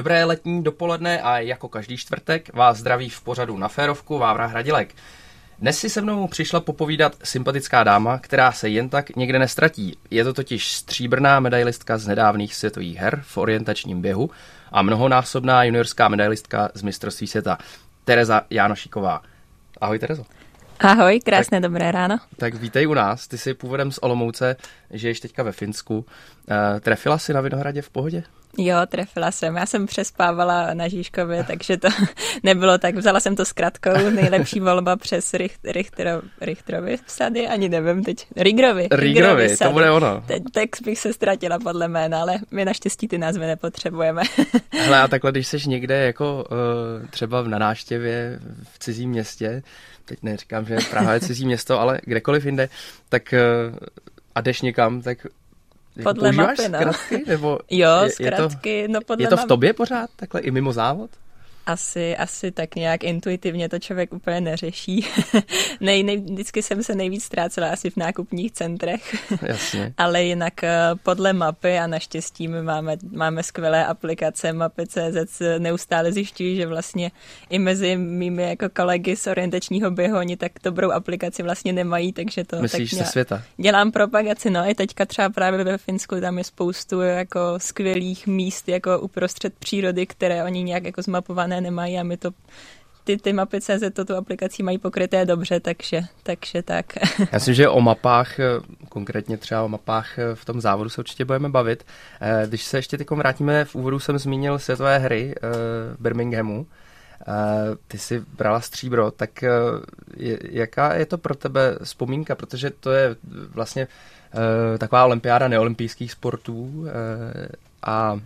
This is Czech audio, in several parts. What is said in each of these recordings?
Dobré letní dopoledne a jako každý čtvrtek vás zdraví v pořadu na férovku Vávra Hradilek. Dnes si se mnou přišla popovídat sympatická dáma, která se jen tak někde nestratí. Je to totiž stříbrná medailistka z nedávných světových her v orientačním běhu a mnohonásobná juniorská medailistka z mistrovství světa, Tereza Jánošíková. Ahoj Terezo. Ahoj, krásné tak, dobré ráno. Tak vítej u nás, ty jsi původem z Olomouce, žiješ teďka ve Finsku. Uh, trefila jsi na Vinohradě v pohodě? Jo, trefila jsem. Já jsem přespávala na Žižkově, takže to nebylo tak. Vzala jsem to s kratkou. Nejlepší volba přes Richt, Richtero, Richterovi sady, ani nevím teď. Rigrovi. Rigrovi, to bude ono. Teď, tak bych se ztratila podle jména, ale my naštěstí ty názvy nepotřebujeme. Hele, a takhle, když jsi někde jako uh, třeba na náštěvě v cizím městě, teď neříkám, že Praha je cizí město, ale kdekoliv jinde, tak uh, a jdeš někam, tak jako podle mapy, no. zkratky? Nebo jo, je, zkratky, je to, no podle Je to v tobě pořád, takhle i mimo závod? Asi, asi tak nějak intuitivně to člověk úplně neřeší. nej, nej, vždycky jsem se nejvíc ztrácela asi v nákupních centrech. Jasně. Ale jinak eh, podle mapy a naštěstí my máme, máme skvělé aplikace mapy.cz neustále zjišťují, že vlastně i mezi mými jako kolegy z orientačního běhu oni tak dobrou aplikaci vlastně nemají, takže to Myslíš tak světa? Dělám propagaci, no i teďka třeba právě ve Finsku tam je spoustu jako skvělých míst jako uprostřed přírody, které oni nějak jako zmapované nemají a my to ty, ty mapy CZ to tu aplikací mají pokryté dobře, takže, takže tak. Já myslím, že o mapách, konkrétně třeba o mapách v tom závodu se určitě budeme bavit. Eh, když se ještě teď vrátíme, v úvodu jsem zmínil světové hry eh, Birminghamu. Eh, ty jsi brala stříbro, tak jaká je to pro tebe vzpomínka, protože to je vlastně taková olympiáda neolympijských sportů a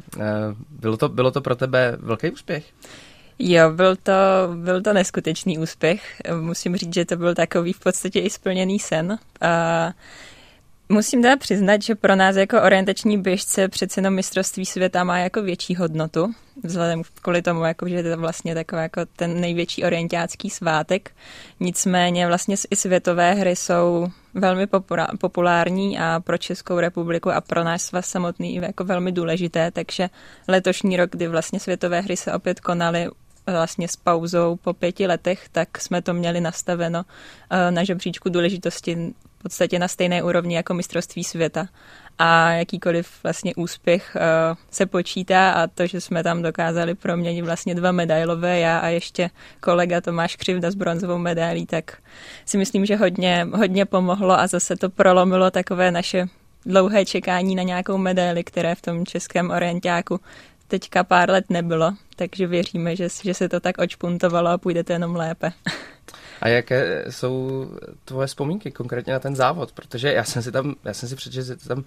bylo to, bylo to pro tebe velký úspěch? Jo, byl to, byl to neskutečný úspěch. Musím říct, že to byl takový v podstatě i splněný sen. A musím teda přiznat, že pro nás jako orientační běžce přece jenom mistrovství světa má jako větší hodnotu, vzhledem kvůli tomu, jako, že je to vlastně takový jako ten největší orientácký svátek. Nicméně vlastně i světové hry jsou velmi populární a pro Českou republiku a pro nás svaz samotný jako velmi důležité, takže letošní rok, kdy vlastně světové hry se opět konaly vlastně s pauzou po pěti letech, tak jsme to měli nastaveno eh, na žebříčku důležitosti v podstatě na stejné úrovni jako mistrovství světa. A jakýkoliv vlastně úspěch uh, se počítá a to, že jsme tam dokázali proměnit vlastně dva medailové, já a ještě kolega Tomáš Křivda s bronzovou medailí, tak si myslím, že hodně, hodně pomohlo a zase to prolomilo takové naše dlouhé čekání na nějakou medaili, které v tom českém orientáku teďka pár let nebylo, takže věříme, že, že se to tak očpuntovalo a půjde to jenom lépe. A jaké jsou tvoje vzpomínky konkrétně na ten závod? Protože já jsem si tam, já jsem si přečetl, že tam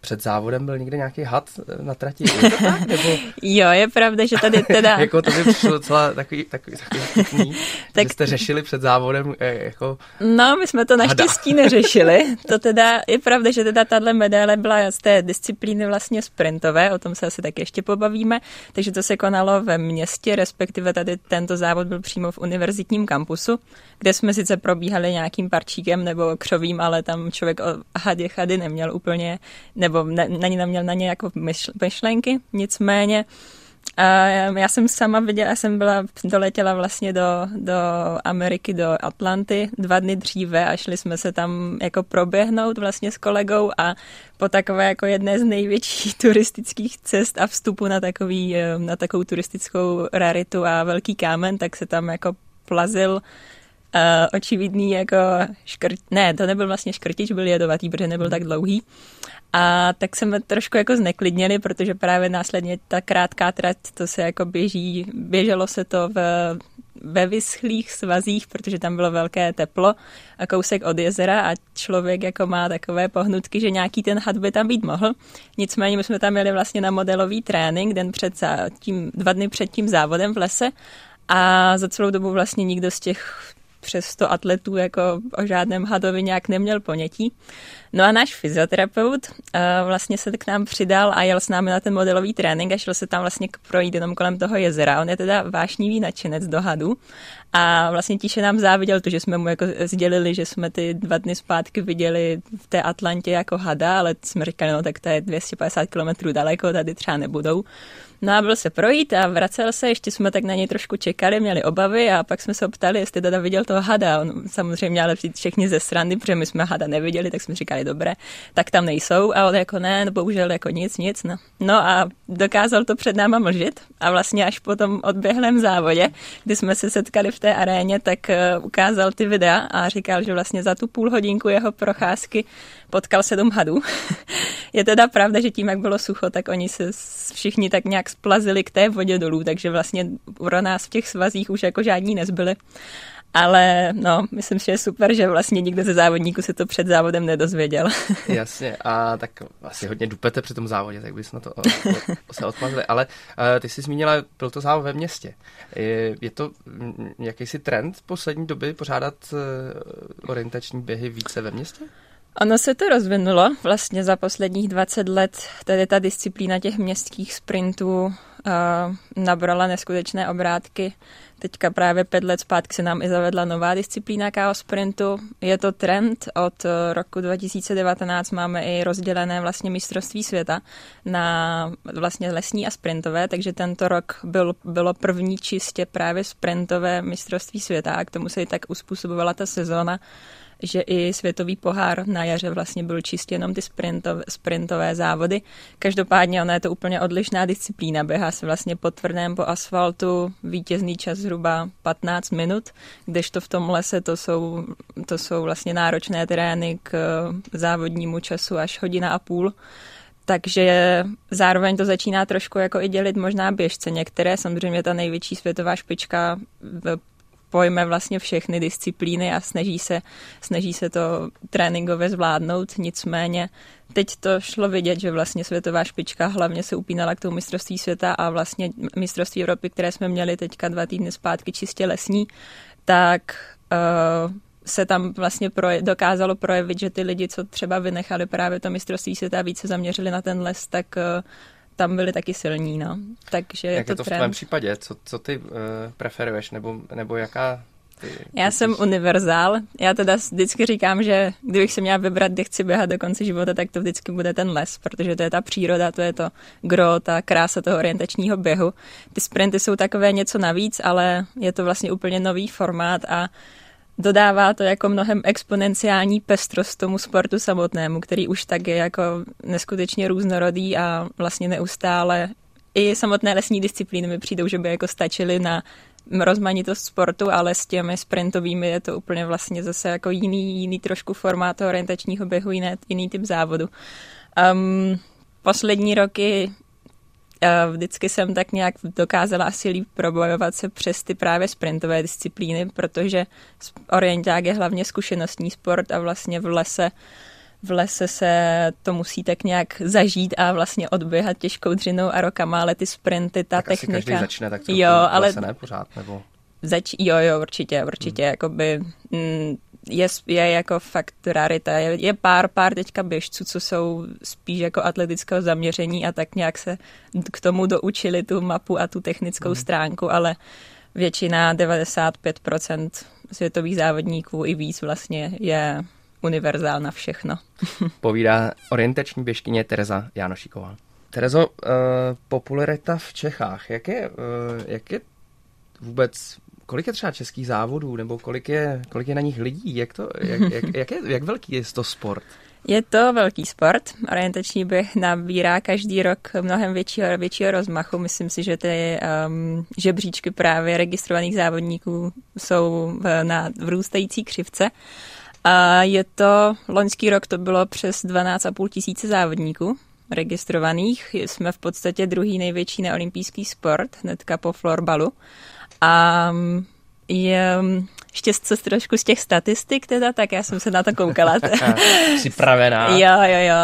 před závodem byl někde nějaký had na trati. Je to tak? Nebo... jo, je pravda, že tady teda... jako to by přišlo docela takový, takový, takový vtipný, tak... že jste řešili před závodem eh, jako... No, my jsme to naštěstí neřešili. To teda je pravda, že teda tahle medaile byla z té disciplíny vlastně sprintové, o tom se asi tak ještě pobavíme, takže to se konalo ve městě, respektive tady tento závod byl přímo v univerzitním kampusu, kde jsme sice probíhali nějakým parčíkem nebo křovím, ale tam člověk o hadě chady neměl úplně, ne nebo na, na ně neměl na ně jako myšlenky, nicméně a já jsem sama viděla, já jsem byla, doletěla vlastně do, do Ameriky, do Atlanty dva dny dříve a šli jsme se tam jako proběhnout vlastně s kolegou a po takové jako jedné z největších turistických cest a vstupu na, takový, eh, na takovou turistickou raritu a velký kámen, tak se tam jako plazil uh, očividný jako škrt, ne, to nebyl vlastně škrtič, byl jedovatý, protože nebyl tak dlouhý. A tak jsme trošku jako zneklidněli, protože právě následně ta krátká trať, to se jako běží, běželo se to v, ve vyschlých svazích, protože tam bylo velké teplo a kousek od jezera a člověk jako má takové pohnutky, že nějaký ten had by tam být mohl. Nicméně my jsme tam měli vlastně na modelový trénink den před tím, dva dny před tím závodem v lese a za celou dobu vlastně nikdo z těch přes 100 atletů jako o žádném hadovi nějak neměl ponětí. No a náš fyzioterapeut uh, vlastně se k nám přidal a jel s námi na ten modelový trénink a šel se tam vlastně projít jenom kolem toho jezera. On je teda vášnivý nadšenec do hadu a vlastně tíše nám záviděl to, že jsme mu jako sdělili, že jsme ty dva dny zpátky viděli v té Atlantě jako hada, ale jsme říkali, no tak to je 250 km daleko, tady třeba nebudou. No a byl se projít a vracel se, ještě jsme tak na něj trošku čekali, měli obavy a pak jsme se optali, jestli teda viděl toho hada. On samozřejmě ale přijít všichni ze strany, protože my jsme hada neviděli, tak jsme říkali, dobré, tak tam nejsou. A on jako ne, no bohužel jako nic, nic. No, no a dokázal to před náma mlžit a vlastně až po tom odběhlém závodě, kdy jsme se setkali v té aréně, tak uh, ukázal ty videa a říkal, že vlastně za tu půl hodinku jeho procházky potkal sedm hadů. je teda pravda, že tím, jak bylo sucho, tak oni se všichni tak nějak splazili k té vodě dolů, takže vlastně pro nás v těch svazích už jako žádní nezbyli. Ale no, myslím si, že je super, že vlastně nikdo ze závodníků se to před závodem nedozvěděl. Jasně, a tak asi hodně dupete při tom závodě, tak bys na to se odplazili. Ale uh, ty jsi zmínila, byl to závod ve městě. Je, je to jakýsi trend poslední doby pořádat uh, orientační běhy více ve městě? Ono se to rozvinulo vlastně za posledních 20 let. Tady ta disciplína těch městských sprintů uh, nabrala neskutečné obrátky. Teďka právě pět let zpátky se nám i zavedla nová disciplína KO sprintu. Je to trend. Od roku 2019 máme i rozdělené vlastně mistrovství světa na vlastně lesní a sprintové, takže tento rok byl, bylo první čistě právě sprintové mistrovství světa a k tomu se i tak uspůsobovala ta sezóna že i světový pohár na jaře vlastně byl čistě jenom ty sprintové, sprintové závody. Každopádně ona je to úplně odlišná disciplína. Běhá se vlastně po tvrdém po asfaltu, vítězný čas zhruba 15 minut, kdežto v tom lese to jsou, to jsou vlastně náročné terény k závodnímu času až hodina a půl. Takže zároveň to začíná trošku jako i dělit možná běžce. Některé, samozřejmě ta největší světová špička v pojme vlastně všechny disciplíny a snaží se, snaží se to tréninkově zvládnout, nicméně teď to šlo vidět, že vlastně světová špička hlavně se upínala k tomu mistrovství světa a vlastně mistrovství Evropy, které jsme měli teďka dva týdny zpátky čistě lesní, tak uh, se tam vlastně proje- dokázalo projevit, že ty lidi, co třeba vynechali právě to mistrovství světa a více zaměřili na ten les, tak uh, tam byli taky silní, no. Takže Jak je to, je to v tvém případě? Co, co ty uh, preferuješ, nebo, nebo jaká ty, Já ty jsem jsi... univerzál. Já teda vždycky říkám, že kdybych se měla vybrat, kde chci běhat do konce života, tak to vždycky bude ten les, protože to je ta příroda, to je to gro, ta krása toho orientačního běhu. Ty sprinty jsou takové něco navíc, ale je to vlastně úplně nový formát a dodává to jako mnohem exponenciální pestrost tomu sportu samotnému, který už tak je jako neskutečně různorodý a vlastně neustále i samotné lesní disciplíny mi přijdou, že by jako stačily na rozmanitost sportu, ale s těmi sprintovými je to úplně vlastně zase jako jiný, jiný trošku formát orientačního běhu, jiný, jiný typ závodu. Um, poslední roky vždycky jsem tak nějak dokázala asi líp probojovat se přes ty právě sprintové disciplíny, protože orienták je hlavně zkušenostní sport a vlastně v lese v lese se to musí tak nějak zažít a vlastně odběhat těžkou dřinou a rokama, ale ty sprinty, ta tak technika. Asi každý začne tak jo, ale lese, ne pořád, nebo... Zač- jo, jo, určitě, určitě, hmm. jakoby, mm, je, je jako fakt rarita. Je, je pár, pár teďka běžců, co jsou spíš jako atletického zaměření a tak nějak se k tomu doučili tu mapu a tu technickou mm. stránku, ale většina, 95% světových závodníků i víc vlastně je univerzál na všechno. Povídá orientační běžkyně Tereza Jánošíková. Terezo, uh, popularita v Čechách, jak je, uh, jak je vůbec kolik je třeba českých závodů, nebo kolik je, kolik je na nich lidí? Jak, to, jak, jak, jak, je, jak velký je to sport? Je to velký sport. Orientační běh nabírá každý rok mnohem většího, většího rozmachu. Myslím si, že ty um, žebříčky právě registrovaných závodníků jsou v, na vrůstající křivce. A je to, loňský rok to bylo přes 12,5 tisíce závodníků registrovaných. Jsme v podstatě druhý největší neolympijský sport, hnedka po florbalu. A je, ještě co trošku z těch statistik teda, tak já jsem se na to koukala. Připravená. jo, jo, jo.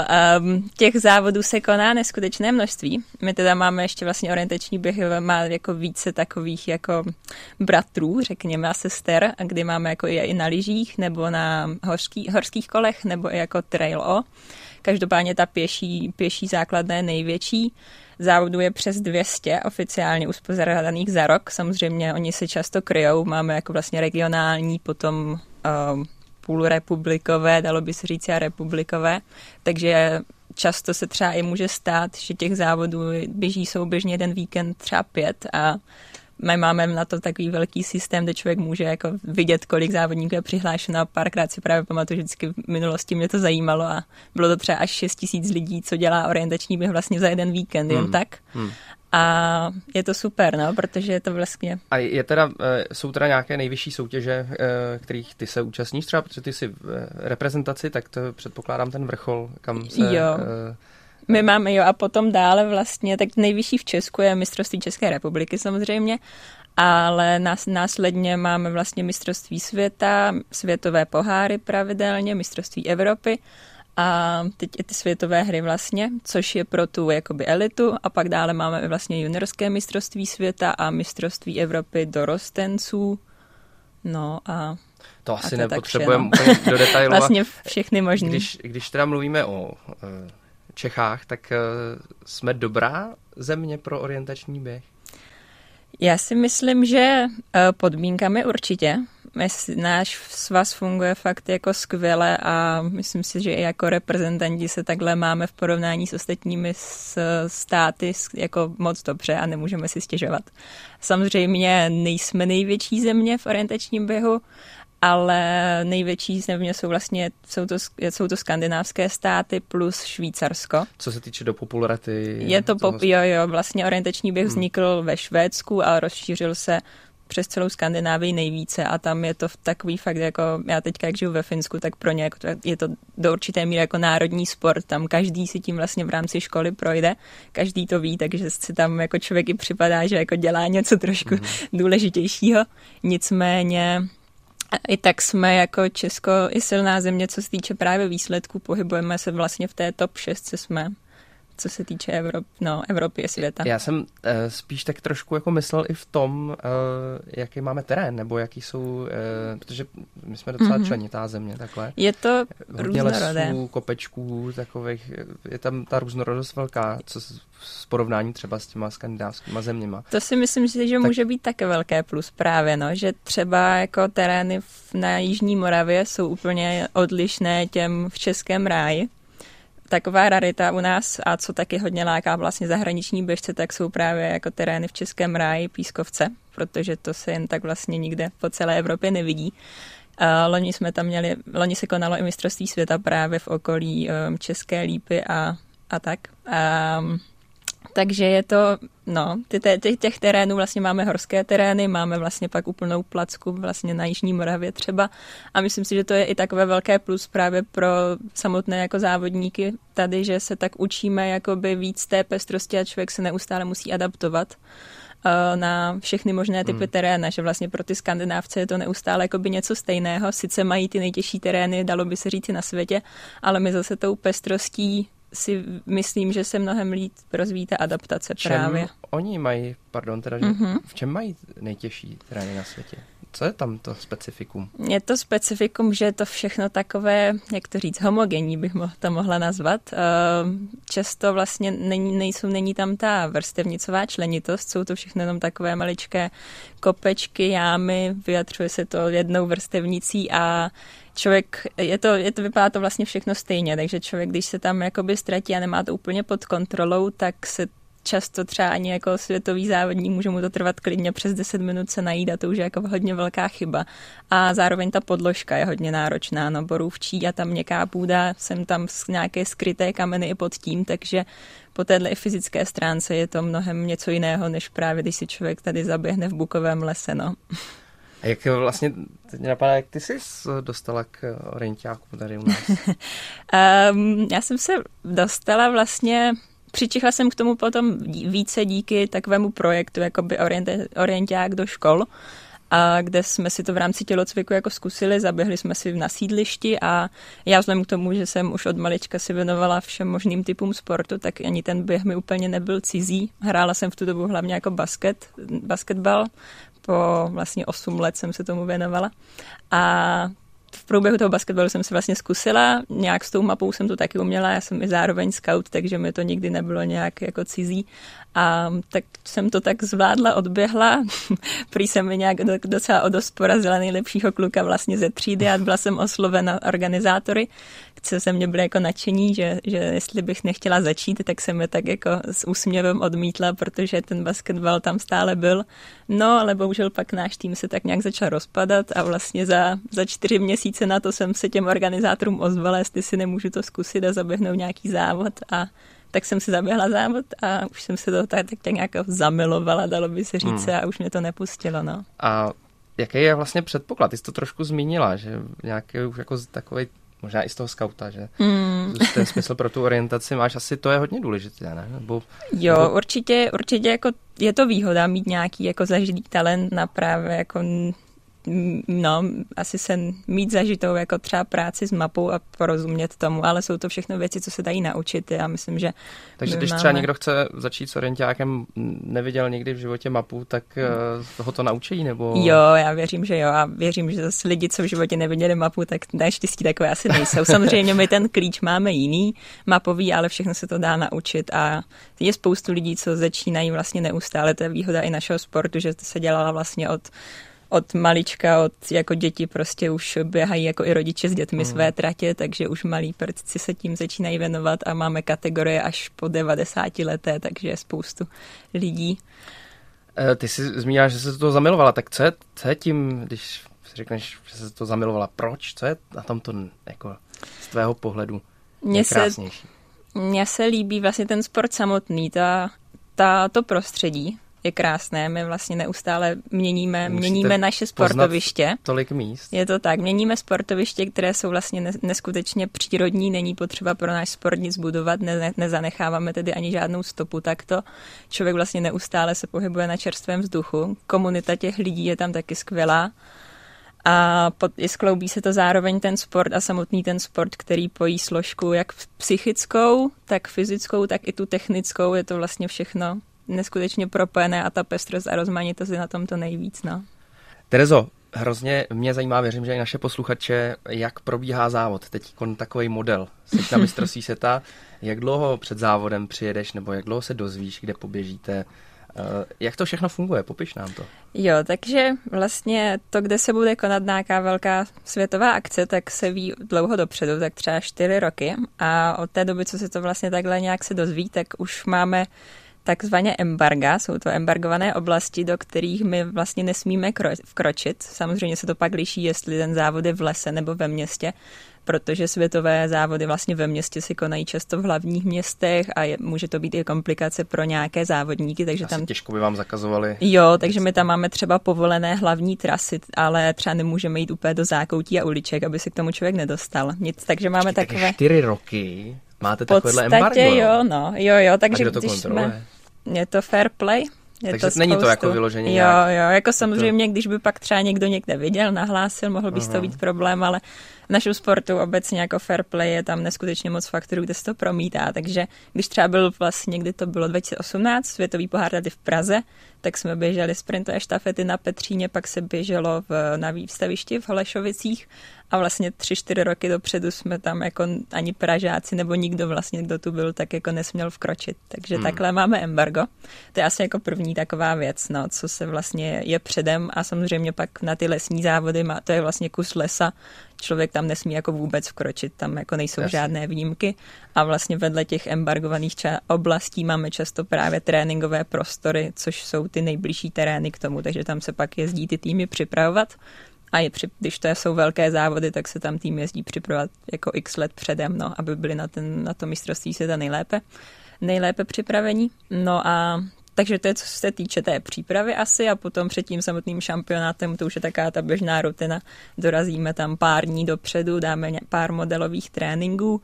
Um, těch závodů se koná neskutečné množství. My teda máme ještě vlastně orientační běh, má jako více takových jako bratrů, řekněme, a sester, kdy máme jako i na lyžích, nebo na horský, horských kolech, nebo i jako trail o. Každopádně ta pěší, pěší základna je největší. Závodů je přes 200 oficiálně uspořádaných za rok. Samozřejmě oni se často kryjou. Máme jako vlastně regionální, potom um, půlrepublikové, dalo by se říct a republikové. Takže často se třeba i může stát, že těch závodů běží souběžně jeden víkend třeba pět a my máme na to takový velký systém, kde člověk může jako vidět, kolik závodníků je přihlášeno a párkrát si právě pamatuju, že vždycky v minulosti mě to zajímalo a bylo to třeba až 6 tisíc lidí, co dělá orientační běh vlastně za jeden víkend, hmm. jen tak. Hmm. A je to super, no, protože je to vlastně... A je teda, eh, jsou teda nějaké nejvyšší soutěže, eh, kterých ty se účastníš třeba, protože ty jsi v eh, reprezentaci, tak to předpokládám ten vrchol, kam se... Jo. My máme, jo, a potom dále vlastně, tak nejvyšší v Česku je mistrovství České republiky samozřejmě, ale nás, následně máme vlastně mistrovství světa, světové poháry pravidelně, mistrovství Evropy a teď je ty světové hry vlastně, což je pro tu jakoby elitu a pak dále máme vlastně juniorské mistrovství světa a mistrovství Evropy dorostenců. No a to asi nepotřebujeme úplně do detailu. vlastně všechny možný. Když, když teda mluvíme o e, Čechách, tak e, jsme dobrá země pro orientační běh? Já si myslím, že e, podmínkami určitě náš svaz funguje fakt jako skvěle a myslím si, že i jako reprezentanti se takhle máme v porovnání s ostatními státy jako moc dobře a nemůžeme si stěžovat. Samozřejmě nejsme největší země v orientačním běhu, ale největší země jsou vlastně, jsou to, jsou to skandinávské státy plus Švýcarsko. Co se týče do popularity? Je to, pop, jo, jo, vlastně orientační běh hmm. vznikl ve Švédsku a rozšířil se přes celou Skandinávii nejvíce a tam je to takový fakt jako, já teď jak žiju ve Finsku, tak pro ně jako je to do určité míry jako národní sport, tam každý si tím vlastně v rámci školy projde, každý to ví, takže si tam jako člověk i připadá, že jako dělá něco trošku mm-hmm. důležitějšího, nicméně i tak jsme jako Česko i silná země, co se týče právě výsledků, pohybujeme se vlastně v té top 6, jsme co se týče Evrop, no, Evropy a světa. Já jsem uh, spíš tak trošku jako myslel i v tom, uh, jaký máme terén, nebo jaký jsou, uh, protože my jsme docela mm-hmm. členitá země takhle. Je to Hodně různorodé. lesů, kopečků, takových, je tam ta různorodost velká, co s porovnání třeba s těma skandinávskými zeměma. To si myslím, že tak... může být také velké plus právě, no, že třeba jako terény na Jižní Moravě jsou úplně odlišné těm v Českém ráji taková rarita u nás a co taky hodně láká vlastně zahraniční běžce, tak jsou právě jako terény v Českém ráji Pískovce, protože to se jen tak vlastně nikde po celé Evropě nevidí. A loni jsme tam měli, loni se konalo i mistrovství světa právě v okolí um, České lípy a, a tak. A, takže je to, no, ty, těch, těch terénů vlastně máme horské terény, máme vlastně pak úplnou placku vlastně na Jižní Moravě třeba a myslím si, že to je i takové velké plus právě pro samotné jako závodníky tady, že se tak učíme jakoby víc té pestrosti a člověk se neustále musí adaptovat eh, na všechny možné typy hmm. teréna, že vlastně pro ty skandinávce je to neustále jakoby něco stejného. Sice mají ty nejtěžší terény, dalo by se říct na světě, ale my zase tou pestrostí si myslím, že se mnohem líp rozvíjí ta adaptace čem právě. oni mají, pardon, teda, že mm-hmm. v čem mají nejtěžší terény na světě? Co je tam to specifikum? Je to specifikum, že je to všechno takové, jak to říct, homogenní bych to mohla nazvat. Eh, často vlastně není, nejsou, není tam ta vrstevnicová členitost, jsou to všechno jenom takové maličké kopečky, jámy, vyjadřuje se to jednou vrstevnicí a člověk, je to, je to, vypadá to vlastně všechno stejně, takže člověk, když se tam jakoby ztratí a nemá to úplně pod kontrolou, tak se často třeba ani jako světový závodník může mu to trvat klidně přes 10 minut se najít a to už je jako hodně velká chyba. A zároveň ta podložka je hodně náročná, no borůvčí a tam měkká půda, jsem tam nějaké skryté kameny i pod tím, takže po téhle fyzické stránce je to mnohem něco jiného, než právě když si člověk tady zaběhne v bukovém lese, no. A jak vlastně, teď mě napadá, jak ty jsi dostala k orientáku tady u nás? um, já jsem se dostala vlastně Přičichla jsem k tomu potom více díky takovému projektu, jakoby orienták do škol. a kde jsme si to v rámci tělocviku jako zkusili, zaběhli jsme si na sídlišti a já vzhledem k tomu, že jsem už od malička si věnovala všem možným typům sportu, tak ani ten běh mi úplně nebyl cizí. Hrála jsem v tu dobu hlavně jako basket, basketbal, po vlastně 8 let jsem se tomu věnovala. A v průběhu toho basketbalu jsem si vlastně zkusila, nějak s tou mapou jsem to taky uměla, já jsem i zároveň scout, takže mi to nikdy nebylo nějak jako cizí. A tak jsem to tak zvládla, odběhla. Prý jsem mi nějak docela o dost porazila nejlepšího kluka vlastně ze třídy a byla jsem oslovena organizátory, co se mě byly jako nadšení, že, že jestli bych nechtěla začít, tak jsem je tak jako s úsměvem odmítla, protože ten basketbal tam stále byl. No, ale bohužel pak náš tým se tak nějak začal rozpadat a vlastně za, za čtyři měsíce na to jsem se těm organizátorům ozvala, jestli si nemůžu to zkusit a zaběhnout nějaký závod a tak jsem si zaběhla závod a už jsem se to tak, tak nějak zamilovala, dalo by se říct, hmm. a už mě to nepustilo. No. A jaký je vlastně předpoklad? Ty jsi to trošku zmínila, že nějaký už jako takový možná i z toho skauta, že mm. ten smysl pro tu orientaci máš, asi to je hodně důležité, ne? Nebo, jo, nebo... určitě, určitě jako je to výhoda mít nějaký jako zažitý talent na právě jako no, asi se mít zažitou jako třeba práci s mapou a porozumět tomu, ale jsou to všechno věci, co se dají naučit. Já myslím, že Takže když máme... třeba někdo chce začít s orientákem, neviděl nikdy v životě mapu, tak uh, ho to naučí? Nebo... Jo, já věřím, že jo a věřím, že zase lidi, co v životě neviděli mapu, tak naštěstí takové asi nejsou. Samozřejmě my ten klíč máme jiný, mapový, ale všechno se to dá naučit a je spoustu lidí, co začínají vlastně neustále. To je výhoda i našeho sportu, že to se dělala vlastně od od malička, od jako děti prostě už běhají jako i rodiče s dětmi mm. své tratě, takže už malí prdci se tím začínají věnovat a máme kategorie až po 90 leté, takže je spoustu lidí. E, ty jsi zmínila, že se to zamilovala, tak co je, co je tím, když řekneš, že se to zamilovala, proč? Co je na tomto jako z tvého pohledu Mně se, mně se líbí vlastně ten sport samotný, ta, ta, to prostředí, je krásné. My vlastně neustále měníme, měníme naše sportoviště. Tolik míst. Je to tak. Měníme sportoviště, které jsou vlastně neskutečně přírodní, není potřeba pro náš sport nic budovat, ne, nezanecháváme tedy ani žádnou stopu takto. Člověk vlastně neustále se pohybuje na čerstvém vzduchu. Komunita těch lidí je tam taky skvělá. A pod, skloubí se to zároveň ten sport a samotný ten sport, který pojí složku jak psychickou, tak fyzickou, tak i tu technickou. Je to vlastně všechno neskutečně propojené a ta pestrost a rozmanitost je na tom to nejvíc. No. Terezo, hrozně mě zajímá, věřím, že i naše posluchače, jak probíhá závod. Teď takový model. Jsi na mistrovství světa, jak dlouho před závodem přijedeš, nebo jak dlouho se dozvíš, kde poběžíte, eh, jak to všechno funguje? Popiš nám to. Jo, takže vlastně to, kde se bude konat nějaká velká světová akce, tak se ví dlouho dopředu, tak třeba čtyři roky. A od té doby, co se to vlastně takhle nějak se dozví, tak už máme takzvaně embarga, jsou to embargované oblasti, do kterých my vlastně nesmíme vkročit. Samozřejmě se to pak liší, jestli ten závod je v lese nebo ve městě, protože světové závody vlastně ve městě se konají často v hlavních městech a je, může to být i komplikace pro nějaké závodníky, takže Asi tam... těžko by vám zakazovali. Jo, takže my tam máme třeba povolené hlavní trasy, ale třeba nemůžeme jít úplně do zákoutí a uliček, aby se k tomu člověk nedostal. Nic, takže máme Počkej, takové... čtyři roky máte takovéhle embargo. jo, no, jo, jo, takže když kontroluje? jsme je to fair play. Je Takže to není to jako vyloženě Jo, nějak... jo, jako samozřejmě, když by pak třeba někdo někde viděl, nahlásil, mohl by to být problém, ale v našem sportu obecně jako fair play je tam neskutečně moc faktorů, kde se to promítá, takže když třeba byl vlastně, kdy to bylo 2018, světový pohár tady v Praze, tak jsme běželi sprintové štafety na Petříně, pak se běželo v, na výstavišti v Holešovicích a vlastně tři, čtyři roky dopředu jsme tam jako ani Pražáci nebo nikdo vlastně, kdo tu byl, tak jako nesměl vkročit. Takže hmm. takhle máme embargo. To je asi jako první taková věc, no, co se vlastně je předem a samozřejmě pak na ty lesní závody, má, to je vlastně kus lesa, člověk tam nesmí jako vůbec vkročit, tam jako nejsou Jasně. žádné výjimky a vlastně vedle těch embargovaných oblastí máme často právě tréninkové prostory, což jsou ty nejbližší terény k tomu, takže tam se pak jezdí ty týmy připravovat a je při, když to jsou velké závody, tak se tam tým jezdí připravovat jako x let předem, no, aby byli na, ten, na to mistrovství světa nejlépe, nejlépe připravení. No a takže to je, co se týče té přípravy asi a potom před tím samotným šampionátem, to už je taká ta běžná rutina, dorazíme tam pár dní dopředu, dáme pár modelových tréninků,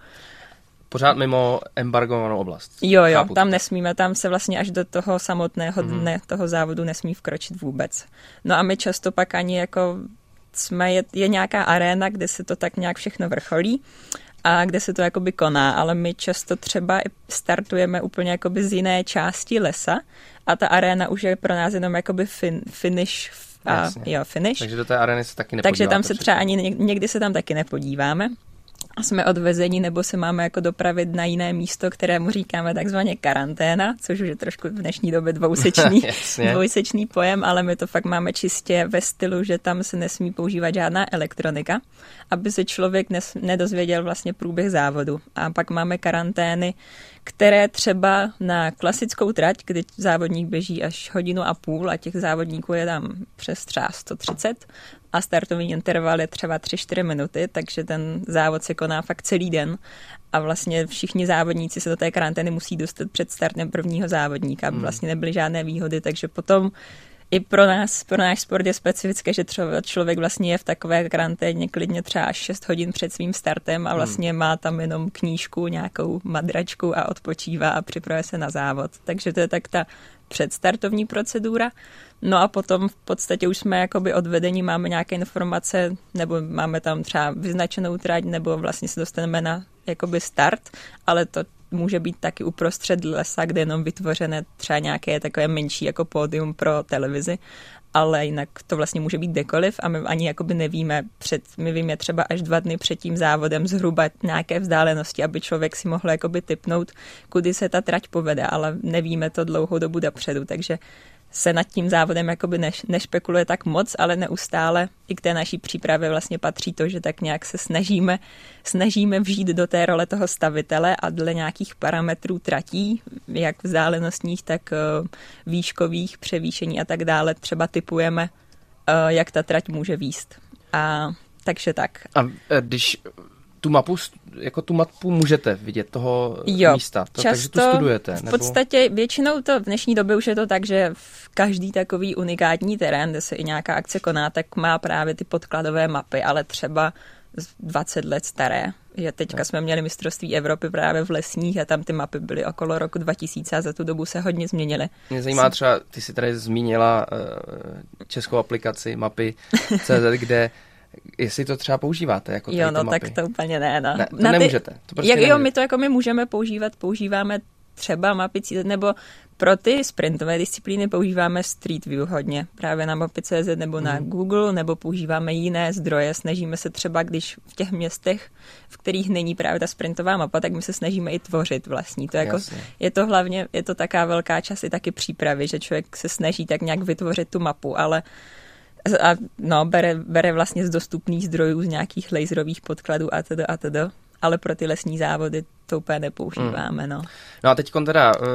pořád mimo embargovanou oblast. Jo, jo, Chápu tam to. nesmíme, tam se vlastně až do toho samotného mm-hmm. dne toho závodu nesmí vkročit vůbec. No a my často pak ani jako jsme, je, je nějaká aréna, kde se to tak nějak všechno vrcholí a kde se to jakoby koná, ale my často třeba startujeme úplně jakoby z jiné části lesa a ta aréna už je pro nás jenom jakoby fin, finish a, jo, finish. Takže do té arény se taky nepodíváme. Takže tam se třeba ani někdy se tam taky nepodíváme jsme odvezeni nebo se máme jako dopravit na jiné místo, kterému říkáme takzvaně karanténa, což už je trošku v dnešní době dvousečný, dvousečný pojem, ale my to fakt máme čistě ve stylu, že tam se nesmí používat žádná elektronika, aby se člověk nes, nedozvěděl vlastně průběh závodu. A pak máme karantény, které třeba na klasickou trať, kdy závodník běží až hodinu a půl a těch závodníků je tam přes třeba 130, a startovní interval je třeba 3-4 minuty, takže ten závod se koná fakt celý den a vlastně všichni závodníci se do té karantény musí dostat před startem prvního závodníka, aby hmm. vlastně nebyly žádné výhody, takže potom i pro nás, pro náš sport je specifické, že třeba člověk vlastně je v takové karanténě klidně třeba až 6 hodin před svým startem a hmm. vlastně má tam jenom knížku, nějakou madračku a odpočívá a připravuje se na závod. Takže to je tak ta předstartovní procedura. No a potom v podstatě už jsme jakoby odvedení, máme nějaké informace, nebo máme tam třeba vyznačenou trať, nebo vlastně se dostaneme na jakoby start, ale to může být taky uprostřed lesa, kde je jenom vytvořené třeba nějaké takové menší jako pódium pro televizi, ale jinak to vlastně může být dekoliv a my ani jakoby nevíme, před, my víme třeba až dva dny před tím závodem zhruba nějaké vzdálenosti, aby člověk si mohl jakoby typnout, kudy se ta trať povede, ale nevíme to dlouhou dobu dopředu, takže se nad tím závodem jakoby neš, nešpekuluje tak moc, ale neustále i k té naší přípravě vlastně patří to, že tak nějak se snažíme, snažíme vžít do té role toho stavitele a dle nějakých parametrů tratí, jak vzdálenostních, tak uh, výškových, převýšení a tak dále, třeba typujeme, uh, jak ta trať může výst. A takže tak. A eh, když tu mapu, jako tu mapu můžete vidět toho jo, místa, to, často, takže tu studujete. V nebo... podstatě většinou to v dnešní době už je to tak, že v každý takový unikátní terén, kde se i nějaká akce koná, tak má právě ty podkladové mapy, ale třeba 20 let staré. Je teďka jsme měli mistrovství Evropy právě v lesních a tam ty mapy byly okolo roku 2000 a za tu dobu se hodně změnily. Mě zajímá třeba, ty jsi tady zmínila uh, českou aplikaci mapy CZ, kde jestli to třeba používáte jako Jo, no mapy. tak to úplně ne, no. ne to Na nemůžete. To prostě jak, nemůžete. Jo, my to jako my můžeme používat, používáme třeba mapy nebo pro ty sprintové disciplíny používáme Street View hodně, právě na mapy.cz nebo mm. na mhm. Google, nebo používáme jiné zdroje. Snažíme se třeba, když v těch městech, v kterých není právě ta sprintová mapa, tak my se snažíme i tvořit vlastní. To jako, je to hlavně, je to taká velká čas i taky přípravy, že člověk se snaží tak nějak vytvořit tu mapu, ale a no, bere, bere vlastně z dostupných zdrojů, z nějakých laserových podkladů a tedy a tedy, ale pro ty lesní závody to úplně nepoužíváme, mm. no. No a teď teda eh,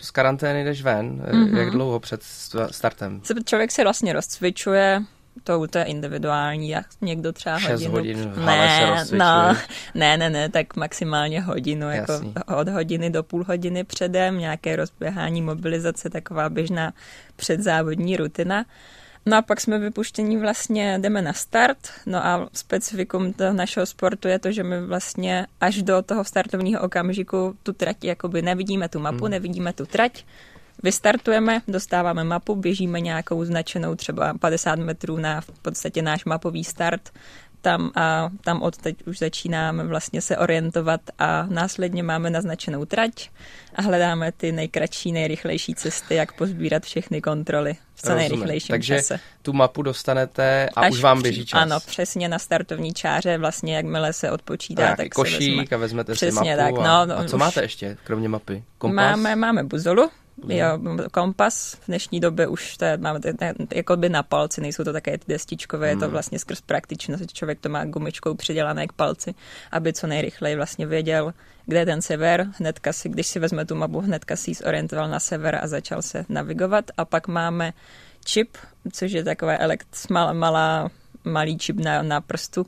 z karantény jdeš ven, mm-hmm. jak dlouho před startem? Člověk se vlastně rozcvičuje, to, to je individuální, jak někdo třeba 6 hodinu. hodin v ne, se no, ne, ne, ne, tak maximálně hodinu, jako od hodiny do půl hodiny předem, nějaké rozběhání, mobilizace, taková běžná předzávodní rutina. No a pak jsme vypuštění vlastně, jdeme na start, no a specifikum toho našeho sportu je to, že my vlastně až do toho startovního okamžiku tu trať jakoby nevidíme tu mapu, hmm. nevidíme tu trať, Vystartujeme, dostáváme mapu, běžíme nějakou značenou třeba 50 metrů na v podstatě náš mapový start tam a tam od teď už začínáme vlastně se orientovat a následně máme naznačenou trať a hledáme ty nejkratší, nejrychlejší cesty, jak pozbírat všechny kontroly v co nejrychlejším Takže čase. tu mapu dostanete a Až už vám běží čas. Ano, přesně na startovní čáře, vlastně jakmile se odpočítá, tak košík se vezme. a vezmete přesně si mapu. Tak, no, no, a co už... máte ještě, kromě mapy? Kompas? Máme, máme buzolu, Jo, kompas v dnešní době už to máme jako by na palci, nejsou to také ty destičkové, hmm. je to hmm. vlastně skrz praktičnost, že člověk to má gumičkou přidělané k palci, aby co nejrychleji vlastně věděl, kde je ten sever, hnedka si, když si vezme tu mapu, hnedka si zorientoval na sever a začal se navigovat a pak máme čip, což je takové elekt, malá, malá malý čip na, na prstu,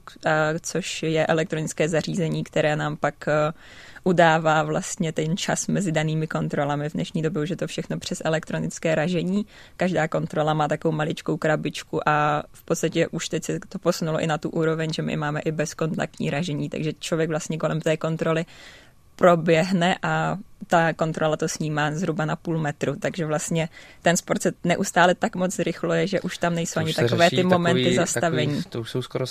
což je elektronické zařízení, které nám pak a, udává vlastně ten čas mezi danými kontrolami. V dnešní době už je to všechno přes elektronické ražení. Každá kontrola má takovou maličkou krabičku a v podstatě už teď se to posunulo i na tu úroveň, že my máme i bezkontaktní ražení, takže člověk vlastně kolem té kontroly proběhne a ta kontrola to snímá zhruba na půl metru, takže vlastně ten sport se neustále tak moc zrychluje, že už tam nejsou ani takové ty momenty takový, zastavení. Takový, to už jsou skoro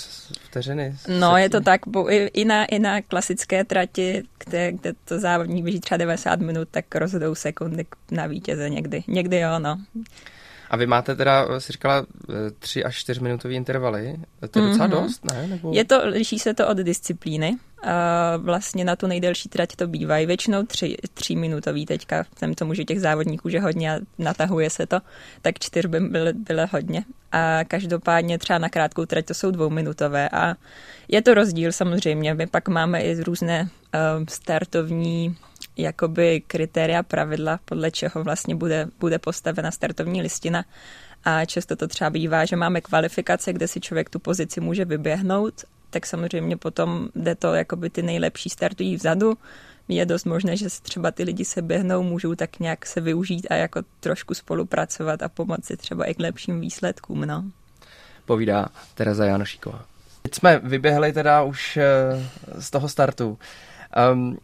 vteřiny. No, je to tak, bo i, i, na, i na klasické trati, kde, kde to závodník běží třeba 90 minut, tak rozhodou sekundy na vítěze někdy. Někdy jo, no. A vy máte teda, si říkala, eh, tři až čtyř minutový intervaly. To je docela mm-hmm. dost, ne? Nebo... Je to, liší se to od disciplíny. A vlastně na tu nejdelší trať to bývají většinou tři, tři minutový teďka, jsem tomu, že těch závodníků, že hodně a natahuje se to, tak čtyř by byly, byly hodně. A každopádně třeba na krátkou trať to jsou dvouminutové a je to rozdíl samozřejmě. My pak máme i různé uh, startovní jakoby kritéria, pravidla, podle čeho vlastně bude, bude postavena startovní listina. A často to třeba bývá, že máme kvalifikace, kde si člověk tu pozici může vyběhnout, tak samozřejmě potom jde to, jakoby ty nejlepší startují vzadu. Je dost možné, že třeba ty lidi se běhnou, můžou tak nějak se využít a jako trošku spolupracovat a pomoci třeba i k lepším výsledkům. No. Povídá Tereza Janošíková. Teď jsme vyběhli teda už eh, z toho startu. Um,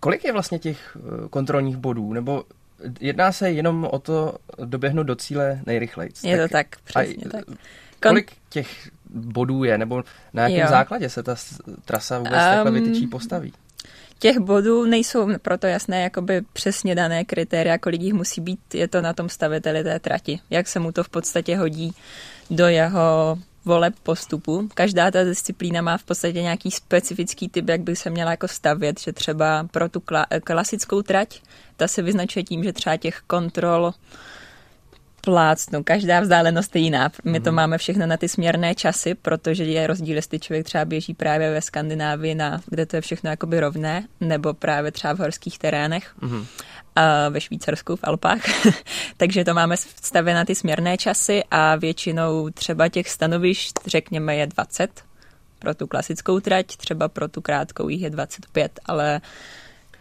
Kolik je vlastně těch eh, kontrolních bodů? Nebo jedná se jenom o to doběhnout do cíle nejrychleji? Je tak, to tak, přesně a, tak. Kon... Kolik těch bodů je? Nebo na jakém jo. základě se ta trasa vůbec um, takhle vytyčí postaví? Těch bodů nejsou proto jasné jakoby přesně dané kritéria, kolik jich musí být, je to na tom staviteli té trati, jak se mu to v podstatě hodí do jeho voleb postupu. Každá ta disciplína má v podstatě nějaký specifický typ, jak by se měla jako stavět, že třeba pro tu klasickou trať, ta se vyznačuje tím, že třeba těch kontrol plácnu. Každá vzdálenost je jiná. My to mhm. máme všechno na ty směrné časy, protože je rozdíl, jestli člověk třeba běží právě ve Skandinávii, na, kde to je všechno jakoby rovné, nebo právě třeba v horských terénech. Mm-hmm ve Švýcarsku v Alpách. Takže to máme stavěné na ty směrné časy a většinou třeba těch stanovišť, řekněme, je 20 pro tu klasickou trať, třeba pro tu krátkou jich je 25, ale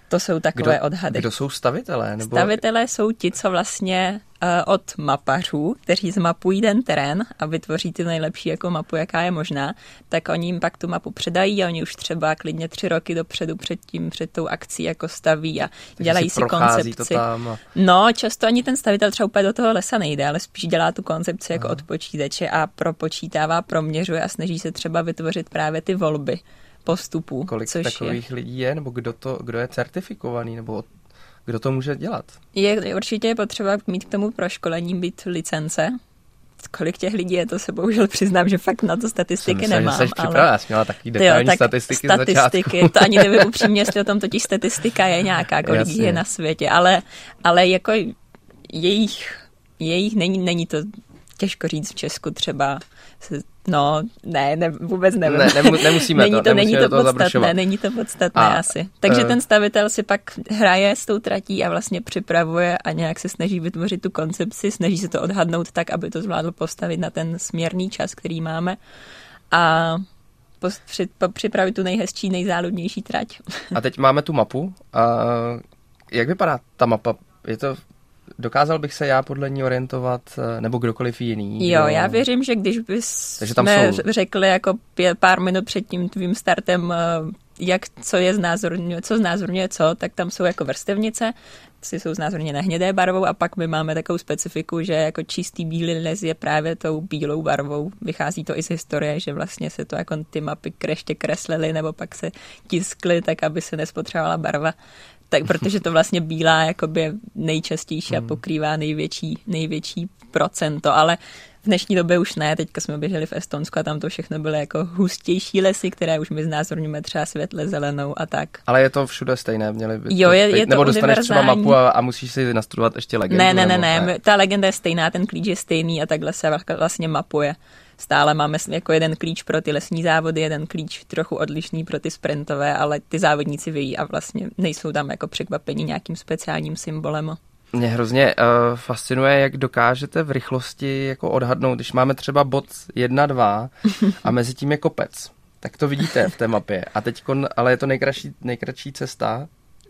to jsou takové kdo, odhady. Kdo jsou stavitelé? Nebo... Stavitelé jsou ti, co vlastně uh, od mapařů, kteří zmapují ten terén a vytvoří ty nejlepší jako mapu, jaká je možná, tak oni jim pak tu mapu předají a oni už třeba klidně tři roky dopředu před tím, před tou akcí jako staví a Takže dělají si, si koncepci. A... No, často ani ten stavitel třeba úplně do toho lesa nejde, ale spíš dělá tu koncepci jako Aha. od počítače a propočítává, proměřuje a snaží se třeba vytvořit právě ty volby postupů. Kolik což takových je. lidí je, nebo kdo, to, kdo je certifikovaný, nebo kdo to může dělat? Je určitě potřeba mít k tomu proškolení, být licence. Kolik těch lidí je, to se bohužel přiznám, že fakt na to statistiky Jsem nemám. Že ale... já měla takový detailní jo, statistiky statistiky, to ani nevím upřímně, jestli o tom totiž statistika je nějaká, kolik Jasně. je na světě, ale, ale jako jejich, jejich není, není to těžko říct v Česku třeba No, ne, ne vůbec nevím. Ne, nemu, nemusíme není to, to není to, to podstatné, není to podstatné a, asi. Takže uh, ten stavitel si pak hraje s tou tratí a vlastně připravuje a nějak se snaží vytvořit tu koncepci, snaží se to odhadnout tak, aby to zvládl postavit na ten směrný čas, který máme. A připravit tu nejhezčí, nejzáludnější trať. A teď máme tu mapu. A jak vypadá ta mapa? Je to dokázal bych se já podle ní orientovat, eh, nebo kdokoliv jiný? Jo, kdo... já věřím, že když bys tam jsou... řekli jako pět, pár minut před tím tvým startem, eh, jak co je znázorňuje, co znázorňuje co, tak tam jsou jako vrstevnice, si jsou znázorněné hnědé barvou a pak my máme takovou specifiku, že jako čistý bílý les je právě tou bílou barvou. Vychází to i z historie, že vlastně se to jako ty mapy kreště kreslily nebo pak se tiskly tak, aby se nespotřebovala barva tak protože to vlastně bílá jakoby nejčastější a hmm. pokrývá největší, největší procento, ale v dnešní době už ne, teďka jsme běželi v Estonsku a tam to všechno byly jako hustější lesy, které už my znázorňujeme třeba světle zelenou a tak. Ale je to všude stejné, měli by jo, je, je to Nebo dostaneš třeba mapu a, a musíš si nastudovat ještě legendu. Ne, ne, ne, ne, ne, ta legenda je stejná, ten klíč je stejný a takhle se vlastně mapuje stále máme jako jeden klíč pro ty lesní závody, jeden klíč trochu odlišný pro ty sprintové, ale ty závodníci vějí a vlastně nejsou tam jako překvapení nějakým speciálním symbolem. Mě hrozně uh, fascinuje, jak dokážete v rychlosti jako odhadnout, když máme třeba bod 1-2 a mezi tím je kopec. Tak to vidíte v té mapě. A teď, ale je to nejkratší, nejkratší cesta,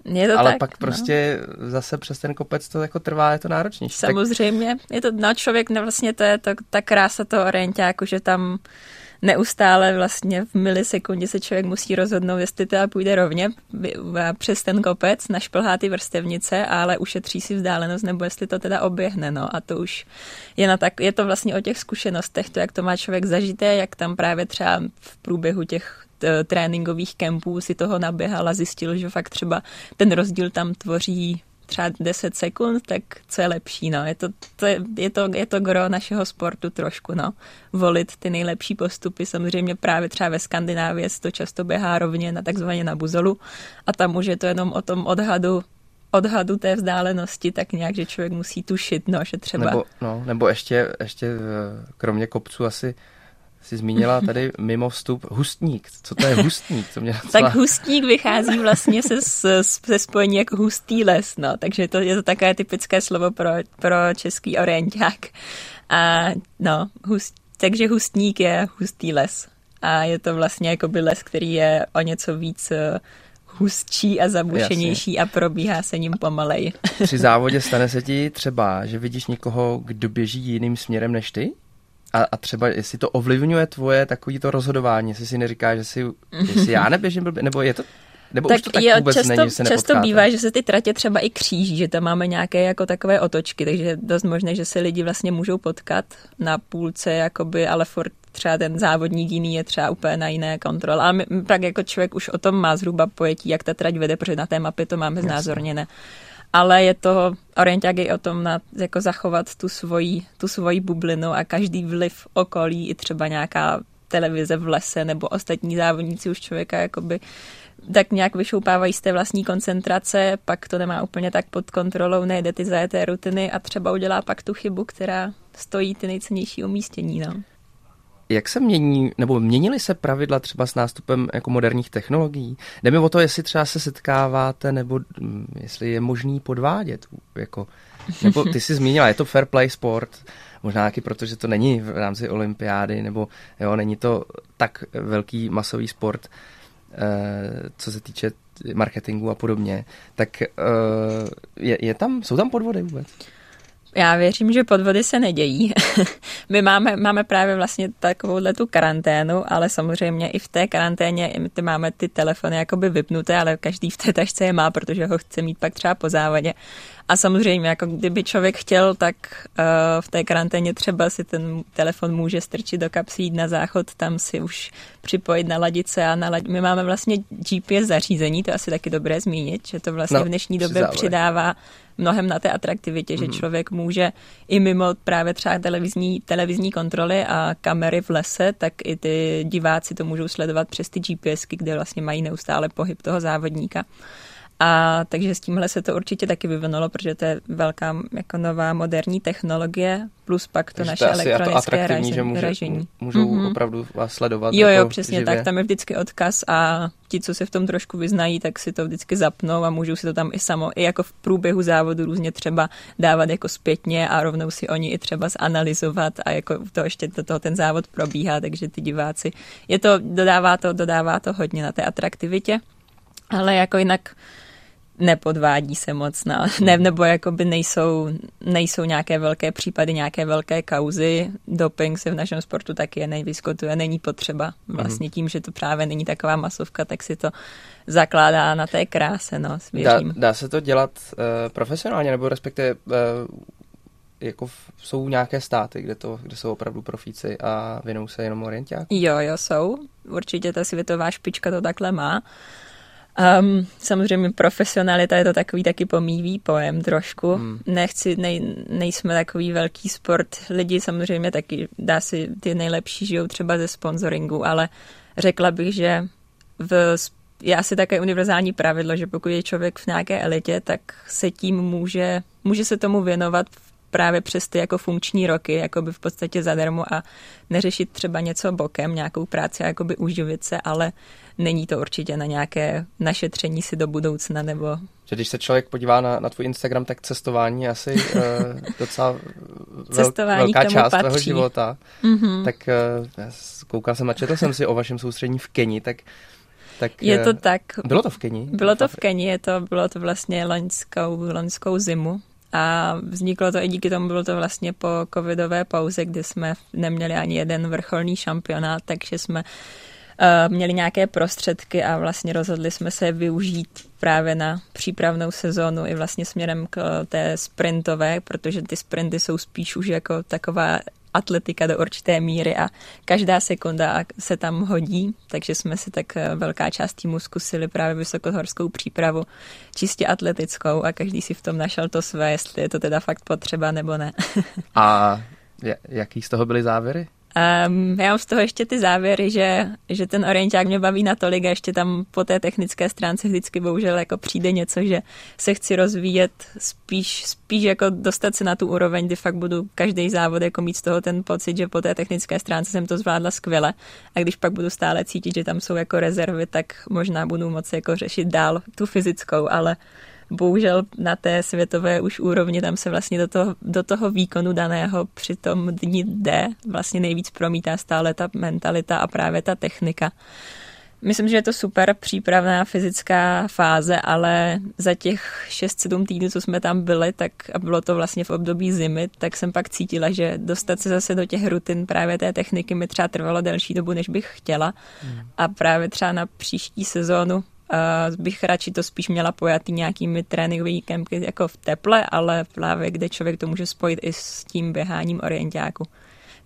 je to Ale tak, pak no. prostě zase přes ten kopec to jako trvá, je to náročnější. Samozřejmě, tak... je to, no člověk, vlastně to je to, ta krása toho orientáku, že tam neustále vlastně v milisekundě se člověk musí rozhodnout, jestli teda půjde rovně přes ten kopec, našplhá ty vrstevnice, ale ušetří si vzdálenost, nebo jestli to teda oběhne, no a to už je, na tak, je to vlastně o těch zkušenostech, to, jak to má člověk zažité, jak tam právě třeba v průběhu těch tréninkových kempů si toho naběhal a zjistil, že fakt třeba ten rozdíl tam tvoří třeba 10 sekund, tak co je lepší, no. Je to, to, je, je, to, je to gro našeho sportu trošku, no. Volit ty nejlepší postupy, samozřejmě právě třeba ve Skandinávii se to často běhá rovně na takzvaně na buzolu a tam už je to jenom o tom odhadu odhadu té vzdálenosti, tak nějak, že člověk musí tušit, no, že třeba... Nebo, no, nebo ještě, ještě eh, kromě kopců asi jsi zmínila tady mimo vstup hustník. Co to je hustník? Co mě tak hustník vychází vlastně se, se spojení jako hustý les, no, takže to je to takové typické slovo pro, pro český orienták. A no, hust, takže hustník je hustý les. A je to vlastně jako by les, který je o něco víc eh, hustší a zabušenější Jasně. a probíhá se ním pomalej. Při závodě stane se ti třeba, že vidíš někoho, kdo běží jiným směrem než ty? A, a třeba jestli to ovlivňuje tvoje takový to rozhodování, jestli si neříkáš, že si, jestli já neběžím blbě, nebo je to nebo tak, už to tak jo, vůbec často, není, se často bývá, že se ty tratě třeba i kříží, že tam máme nějaké jako takové otočky, takže je dost možné, že se lidi vlastně můžou potkat na půlce, jakoby, ale furt třeba ten závodník jiný je třeba úplně na jiné kontrole. Ale my, pak jako člověk už o tom má zhruba pojetí, jak ta trať vede, protože na té mapě to máme znázorněné ale je to orienták i o tom na, jako zachovat tu svoji, tu svoji bublinu a každý vliv okolí, i třeba nějaká televize v lese nebo ostatní závodníci už člověka jakoby tak nějak vyšoupávají z té vlastní koncentrace, pak to nemá úplně tak pod kontrolou, nejde ty zajeté rutiny a třeba udělá pak tu chybu, která stojí ty nejcennější umístění. No. Jak se mění, nebo měnily se pravidla třeba s nástupem jako moderních technologií? Jde mi o to, jestli třeba se setkáváte, nebo mm, jestli je možný podvádět. Jako, nebo ty jsi zmínila, je to fair play sport, možná taky proto, že to není v rámci olympiády, nebo jo, není to tak velký masový sport, eh, co se týče marketingu a podobně. Tak eh, je, je tam, jsou tam podvody vůbec? Já věřím, že podvody se nedějí. My máme, máme právě vlastně takovouhle tu karanténu, ale samozřejmě i v té karanténě ty máme ty telefony jakoby vypnuté, ale každý v té tašce je má, protože ho chce mít pak třeba po závodě. A samozřejmě, jako kdyby člověk chtěl, tak uh, v té karanténě třeba si ten telefon může strčit do kapsy, jít na záchod, tam si už připojit, naladit se a naladit. My máme vlastně GPS zařízení, to je asi taky dobré zmínit, že to vlastně no, v dnešní době přidává mnohem na té atraktivitě, mm. že mhm. člověk může i mimo právě třeba televizní, televizní kontroly a kamery v lese, tak i ty diváci to můžou sledovat přes ty GPSky, kde vlastně mají neustále pohyb toho závodníka. A takže s tímhle se to určitě taky vyvinulo, protože to je velká jako nová moderní technologie, plus pak to takže naše to elektronické ražení. Že může, ražení. můžou mm-hmm. opravdu vás sledovat. Jo, jako jo, přesně živě. tak, tam je vždycky odkaz a ti, co se v tom trošku vyznají, tak si to vždycky zapnou a můžou si to tam i samo, i jako v průběhu závodu různě třeba dávat jako zpětně a rovnou si oni i třeba zanalizovat a jako to ještě do toho ten závod probíhá, takže ty diváci, je to, dodává to, dodává to hodně na té atraktivitě, ale jako jinak nepodvádí se moc, no. ne, nebo jakoby nejsou, nejsou nějaké velké případy, nějaké velké kauzy. Doping se v našem sportu taky nevyskotuje, není potřeba. Vlastně mhm. tím, že to právě není taková masovka, tak si to zakládá na té kráse, no, dá, dá se to dělat uh, profesionálně, nebo respektive uh, jako v, jsou nějaké státy, kde, to, kde jsou opravdu profíci a věnou se jenom orienták? Jo, jo, jsou. Určitě ta světová špička to takhle má. Um, samozřejmě profesionalita je to takový taky pomývý pojem trošku. Hmm. Nechci, nej, nejsme takový velký sport. Lidi samozřejmě taky, dá si ty nejlepší žijou třeba ze sponsoringu, ale řekla bych, že v, je asi také univerzální pravidlo, že pokud je člověk v nějaké elitě, tak se tím může, může se tomu věnovat právě přes ty jako funkční roky, jako by v podstatě zadarmo a neřešit třeba něco bokem, nějakou práci a jakoby uživit se, ale není to určitě na nějaké našetření si do budoucna nebo... Že když se člověk podívá na, na tvůj Instagram, tak cestování je asi uh, docela cestování velká část patří. tvého života. Mm-hmm. Tak uh, koukal jsem a četl jsem si o vašem soustředění v Keni, tak tak, je to tak. Bylo to v Keni? Bylo to v Keni, je to, bylo to vlastně loňskou, loňskou zimu a vzniklo to i díky tomu, bylo to vlastně po covidové pauze, kdy jsme neměli ani jeden vrcholný šampionát, takže jsme uh, měli nějaké prostředky a vlastně rozhodli jsme se využít právě na přípravnou sezónu i vlastně směrem k té sprintové, protože ty sprinty jsou spíš už jako taková atletika do určité míry a každá sekunda se tam hodí, takže jsme si tak eh, velká část týmu zkusili právě vysokohorskou přípravu, čistě atletickou a každý si v tom našel to své, jestli je to teda fakt potřeba nebo ne. a jaký z toho byly závěry? Um, já mám z toho ještě ty závěry, že, že ten orienták mě baví natolik a ještě tam po té technické stránce vždycky bohužel jako přijde něco, že se chci rozvíjet spíš, spíš jako dostat se na tu úroveň, kdy fakt budu každý závod jako mít z toho ten pocit, že po té technické stránce jsem to zvládla skvěle. A když pak budu stále cítit, že tam jsou jako rezervy, tak možná budu moci jako řešit dál tu fyzickou, ale bohužel na té světové už úrovni tam se vlastně do toho, do toho výkonu daného při tom dni jde, vlastně nejvíc promítá stále ta mentalita a právě ta technika. Myslím, že je to super přípravná fyzická fáze, ale za těch 6-7 týdnů, co jsme tam byli, tak a bylo to vlastně v období zimy, tak jsem pak cítila, že dostat se zase do těch rutin právě té techniky mi třeba trvalo delší dobu, než bych chtěla. Hmm. A právě třeba na příští sezónu Uh, bych radši to spíš měla pojatý nějakými tréninkovými kempy jako v teple, ale právě kde člověk to může spojit i s tím běháním orientáku.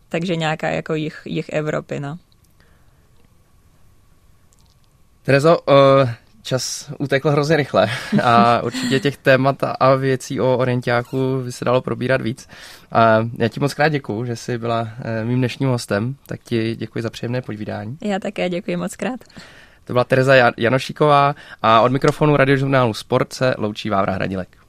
Takže nějaká jako jich, jich Evropy, no. Terezo, uh, čas utekl hrozně rychle a určitě těch témat a věcí o orientáku by se dalo probírat víc. A já ti moc krát děkuju, že jsi byla uh, mým dnešním hostem, tak ti děkuji za příjemné povídání. Já také děkuji moc krát. To byla Tereza Janošíková a od mikrofonu radiožurnálu Sport se loučí Vávra Hradilek.